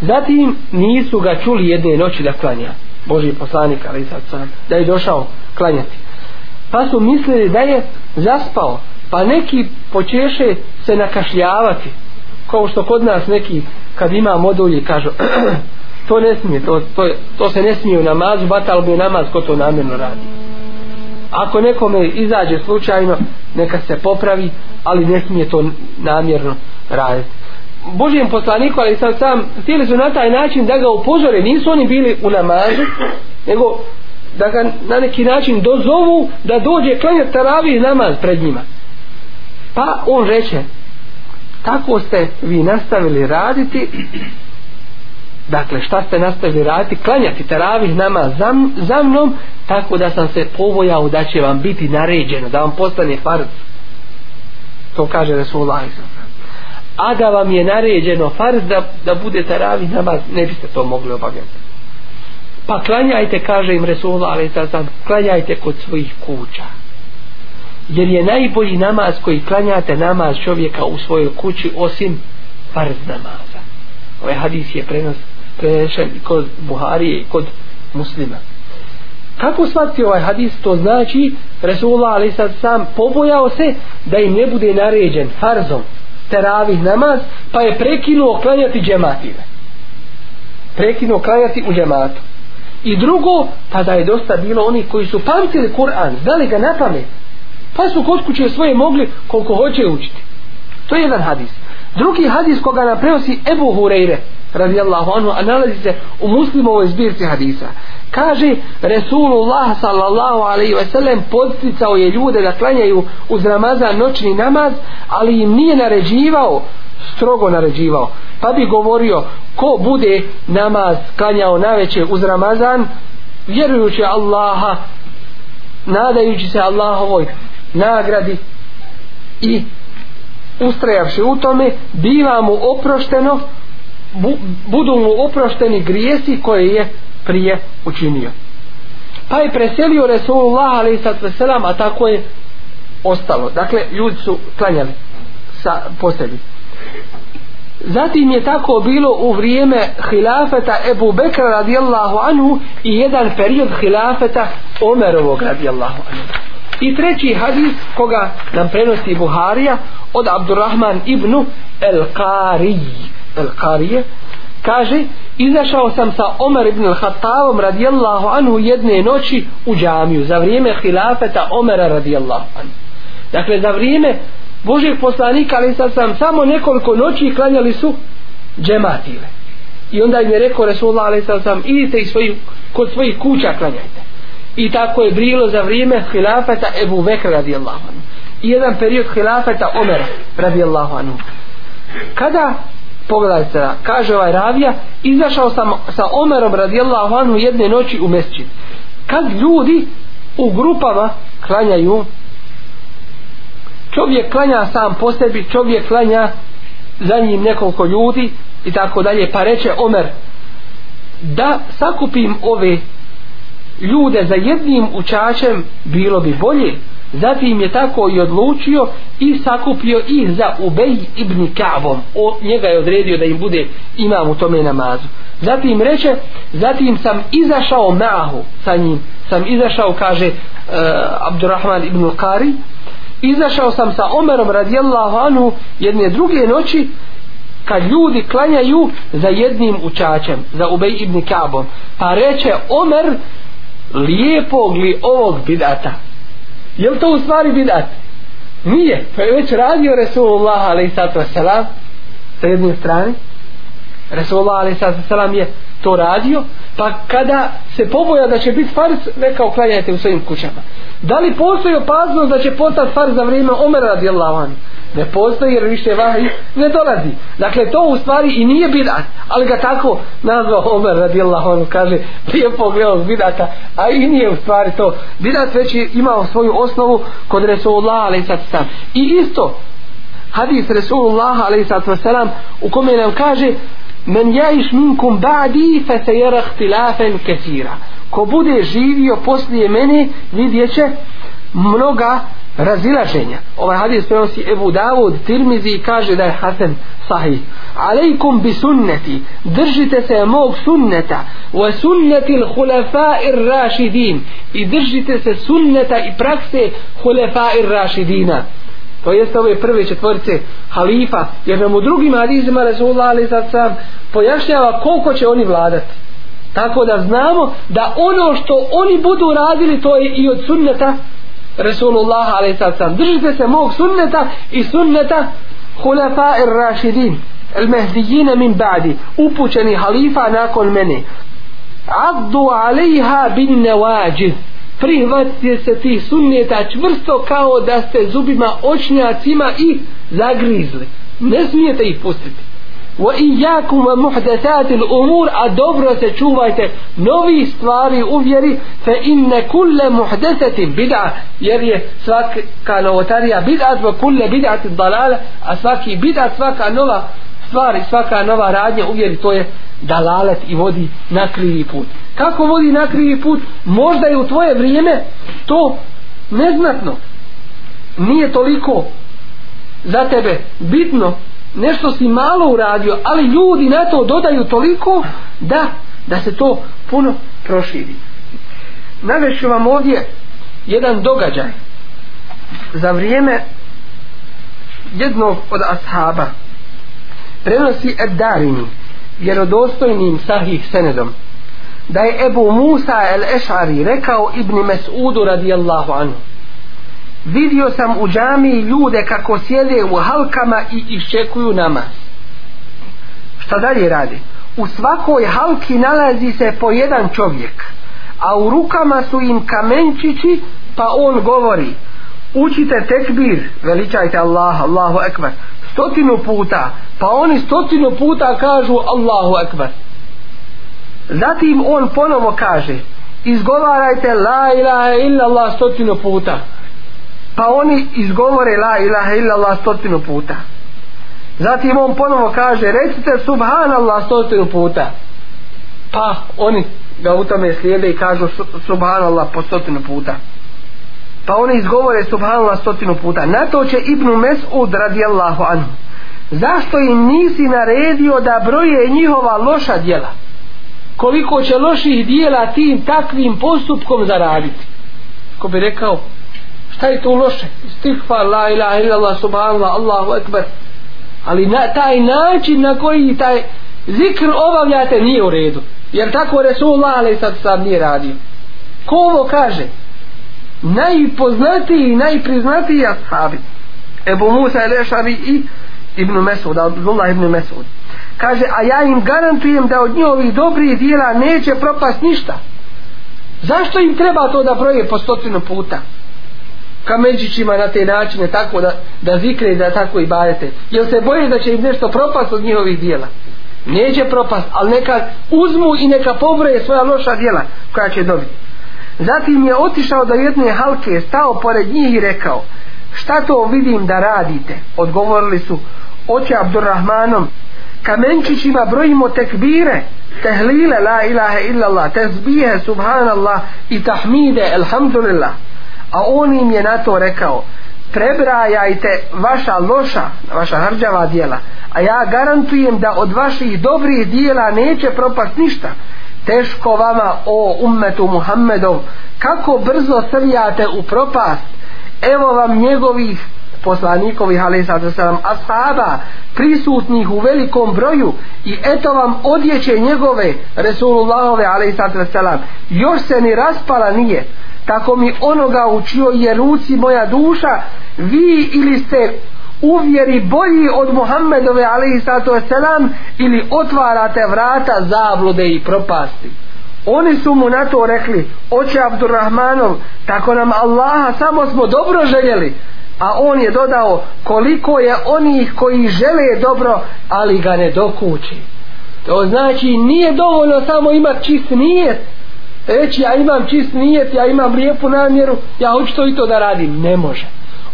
Zatim nisu ga čuli jedne noći da klanja. Boži poslanik, ali i sallam, da je došao klanjati. Pa su mislili da je zaspao, pa neki počeše se nakašljavati kao što kod nas neki kad ima modulje kažu to ne smije to, to, to se ne smije u namazu batalo bi namaz ko to namjerno radi ako nekome izađe slučajno neka se popravi ali ne smije to namjerno raditi Božijem poslaniku, ali sam sam, htjeli su na taj način da ga upozore, nisu oni bili u namazu, nego da ga na neki način dozovu da dođe klanjati taravi namaz pred njima. Pa on reče, tako ste vi nastavili raditi, dakle šta ste nastavili raditi, klanjati teravih nama za, za mnom, tako da sam se povojao da će vam biti naređeno, da vam postane farz. To kaže Resulullah Isus. A da vam je naređeno farz da, da bude teravih namaz, ne biste to mogli obavljati. Pa klanjajte, kaže im Resulullah Isus, klanjajte kod svojih kuća jer je najbolji namaz koji klanjate namaz čovjeka u svojoj kući osim farz namaza ovaj hadis je prenos prenešen kod Buharije i kod muslima kako shvatiti ovaj hadis to znači Resulullah ali sad sam pobojao se da im ne bude naređen farzom teravih namaz pa je prekinuo klanjati džematile prekinuo klanjati u džematu i drugo tada je dosta bilo oni koji su pamtili Kur'an znali ga na pamet pa su kod kuće svoje mogli koliko hoće učiti to je jedan hadis drugi hadis koga nam preosi Ebu Hureyre radijallahu anhu a nalazi se u muslimovoj zbirci hadisa kaže Resulullah sallallahu alaihi ve sellem podsticao je ljude da klanjaju uz Ramazan noćni namaz ali im nije naređivao strogo naređivao pa bi govorio ko bude namaz klanjao na večer uz Ramazan vjerujući Allaha nadajući se Allahovoj nagradi i ustrajavši u tome biva mu oprošteno bu, budu mu oprošteni grijesi koje je prije učinio pa je preselio Resulullah a tako je ostalo dakle ljudi su klanjali sa posebi zatim je tako bilo u vrijeme hilafeta Ebu Bekra radijallahu anhu i jedan period hilafeta Omerovog radijallahu anhu I treći hadis koga nam prenosi Buharija od Abdurrahman ibn Al-Qari. Al-Qari kaže Izašao sam sa Omer ibn Al-Hattavom radijallahu anhu jedne noći u džamiju za vrijeme hilafeta Omera radijallahu anhu. Dakle, za vrijeme Božih poslanika, ali sad sam samo nekoliko noći klanjali su džematile. I onda im je rekao Resulullah, ali sad sam idite i svoji, kod svojih kuća klanjajte i tako je brilo za vrijeme hilafeta Ebu Bekra radijallahu anhu i jedan period hilafeta Omera radijallahu anhu kada pogledajte da kaže ovaj ravija izašao sam sa Omerom radijallahu anhu jedne noći u mesčin kad ljudi u grupama klanjaju čovjek klanja sam po sebi čovjek klanja za njim nekoliko ljudi i tako dalje pa reče Omer da sakupim ove ljude za jednim učačem bilo bi bolje zatim je tako i odlučio i sakupio ih za Ubej ibn Ka'bom o, njega je odredio da im bude imam u tome namazu zatim reče zatim sam izašao ma'ahu sa njim sam izašao kaže uh, Abdurrahman ibn Qari izašao sam sa Omerom radijallahu anhu jedne druge noći kad ljudi klanjaju za jednim učačem za Ubej ibn Ka'bom pa reče Omer lijepog li ovog bidata je li to u stvari bidat nije pa je već radio Resulullah alaih sato selam sa jedne strane Resulullah alaih sato selam je to radio pa kada se poboja da će biti farz rekao klanjajte u svojim kućama da li postoji opasnost da će postati farz za vrijeme Omer radijallahu anhu ne postoji jer više vahaj ne dolazi. Dakle, to u stvari i nije bidat, ali ga tako nazva Omer radi Allah, on kaže lijepo gleda od bidata, a i nije u stvari to. Bidat već je imao svoju osnovu kod Resulullah ali sad sam. I isto hadis Resulullah ali sad sam u kome nam kaže men ja iš minkum ba'di fe se jerah tilafen kesira ko bude živio poslije mene vidjet će mnoga razilaženja. Ovaj hadis prenosi Ebu Davud Tirmizi i kaže da je Hasan sahih. Aleikum bi sunneti, držite se mog sunneta, wa sunneti l'hulefa ir rašidin, i držite se sunneta i prakse hulefa ir rašidina. To jeste ove prve četvorice halifa, jer nam u drugim hadizima Resulullah ali sad sam pojašnjava koliko će oni vladati. Tako da znamo da ono što oni budu radili to je i od sunneta Resulullah a.s. Držite se mog sunneta i sunneta Hulefa ir Rashidin El Mehdijine min Badi Upućeni halifa nakon mene Addu alejha bin nevađi Prihvatite se tih sunneta čvrsto kao da ste zubima očnjacima i zagrizli Ne smijete ih pustiti وإياكم ومحدثات الأمور أدبر تشوفات نوي ستواري أوفيري فإن كل محدثة بدعة يري سواك كالوتاريا بدعة وكل بدعة ضلالة أسواكي بدعة سواك نوى ستواري سواك نوى رادية أوفيري توي ضلالة إيودي نكري بوت كاكو ودي نكري بوت موجدة يوتوي بريمة تو نزمتنو نية توليكو ذاتبه بيتنو nešto si malo uradio, ali ljudi na to dodaju toliko da da se to puno proširi. Navešu vam ovdje jedan događaj za vrijeme jednog od ashaba prenosi Eddarini vjerodostojnim sahih senedom da je Ebu Musa el-Eš'ari rekao Ibni Mes'udu radijallahu anhu vidio sam u džami ljude kako sjede u halkama i iščekuju nama šta dalje radi u svakoj halki nalazi se po jedan čovjek a u rukama su im kamenčići pa on govori učite tekbir veličajte Allah Allahu ekber stotinu puta pa oni stotinu puta kažu Allahu ekber zatim on ponovo kaže izgovarajte la ilaha illallah stotinu puta pa oni izgovore la ilaha illallah stotinu puta zatim on ponovo kaže recite subhanallah stotinu puta pa oni ga u tome slijede i kažu subhanallah po stotinu puta pa oni izgovore subhanallah stotinu puta na to će Ibnu Mes'ud radijallahu anhu zašto im nisi naredio da broje njihova loša djela koliko će loših dijela tim takvim postupkom zaraditi ko bi rekao šta je to loše istihfa la ilaha illallah subhanallah allahu ekber ali na taj način na koji taj zikr obavljate nije u redu jer tako Resulullah ali sad sam nije radio ko ovo kaže najpoznatiji najpriznatiji ashabi Ebu Musa Elešari i Ibnu Mesud Abdullah Ibnu Mesud kaže a ja im garantujem da od njihovih dobrih dijela neće propast ništa zašto im treba to da broje po stotinu puta kamenčićima na te načine tako da, da zikre da tako i bajete jer se boje da će im nešto propast od njihovih dijela neće propast ali neka uzmu i neka pobroje svoja loša dijela koja će dobiti zatim je otišao do jedne halke stao pored njih i rekao šta to vidim da radite odgovorili su oće Abdurrahmanom kamenčićima brojimo tekbire tehlile la ilaha illallah tezbije subhanallah i tahmide elhamdulillah a on im je na to rekao prebrajajte vaša loša vaša hrđava dijela a ja garantujem da od vaših dobrih dijela neće propast ništa teško vama o ummetu Muhammedov kako brzo srljate u propast evo vam njegovih poslanikovih ashaba prisutnih u velikom broju i eto vam odjeće njegove Resulullahove još se ni raspala nije tako mi onoga učio je ruci moja duša vi ili ste uvjeri bolji od Muhammedove alaihi sato selam ili otvarate vrata zablude i propasti oni su mu na to rekli oče Abdurrahmanov tako nam Allaha samo smo dobro željeli a on je dodao koliko je onih koji žele dobro ali ga ne dokući to znači nije dovoljno samo imati čist nijest reći ja imam čist nijet, ja imam lijepu namjeru, ja hoću to i to da radim. Ne može.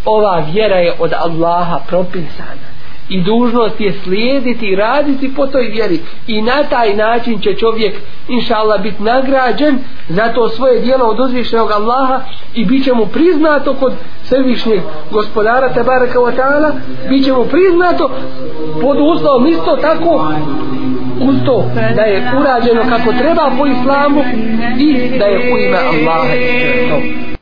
Ova vjera je od Allaha propisana i dužnost je slijediti i raditi po toj vjeri i na taj način će čovjek inša Allah biti nagrađen za to svoje dijelo od uzvišnjeg Allaha i bit će mu priznato kod svevišnjeg gospodara Tabara Kavatana bit će mu priznato pod uslovom isto tako uz to da je urađeno kako treba po islamu i da je u ime Allaha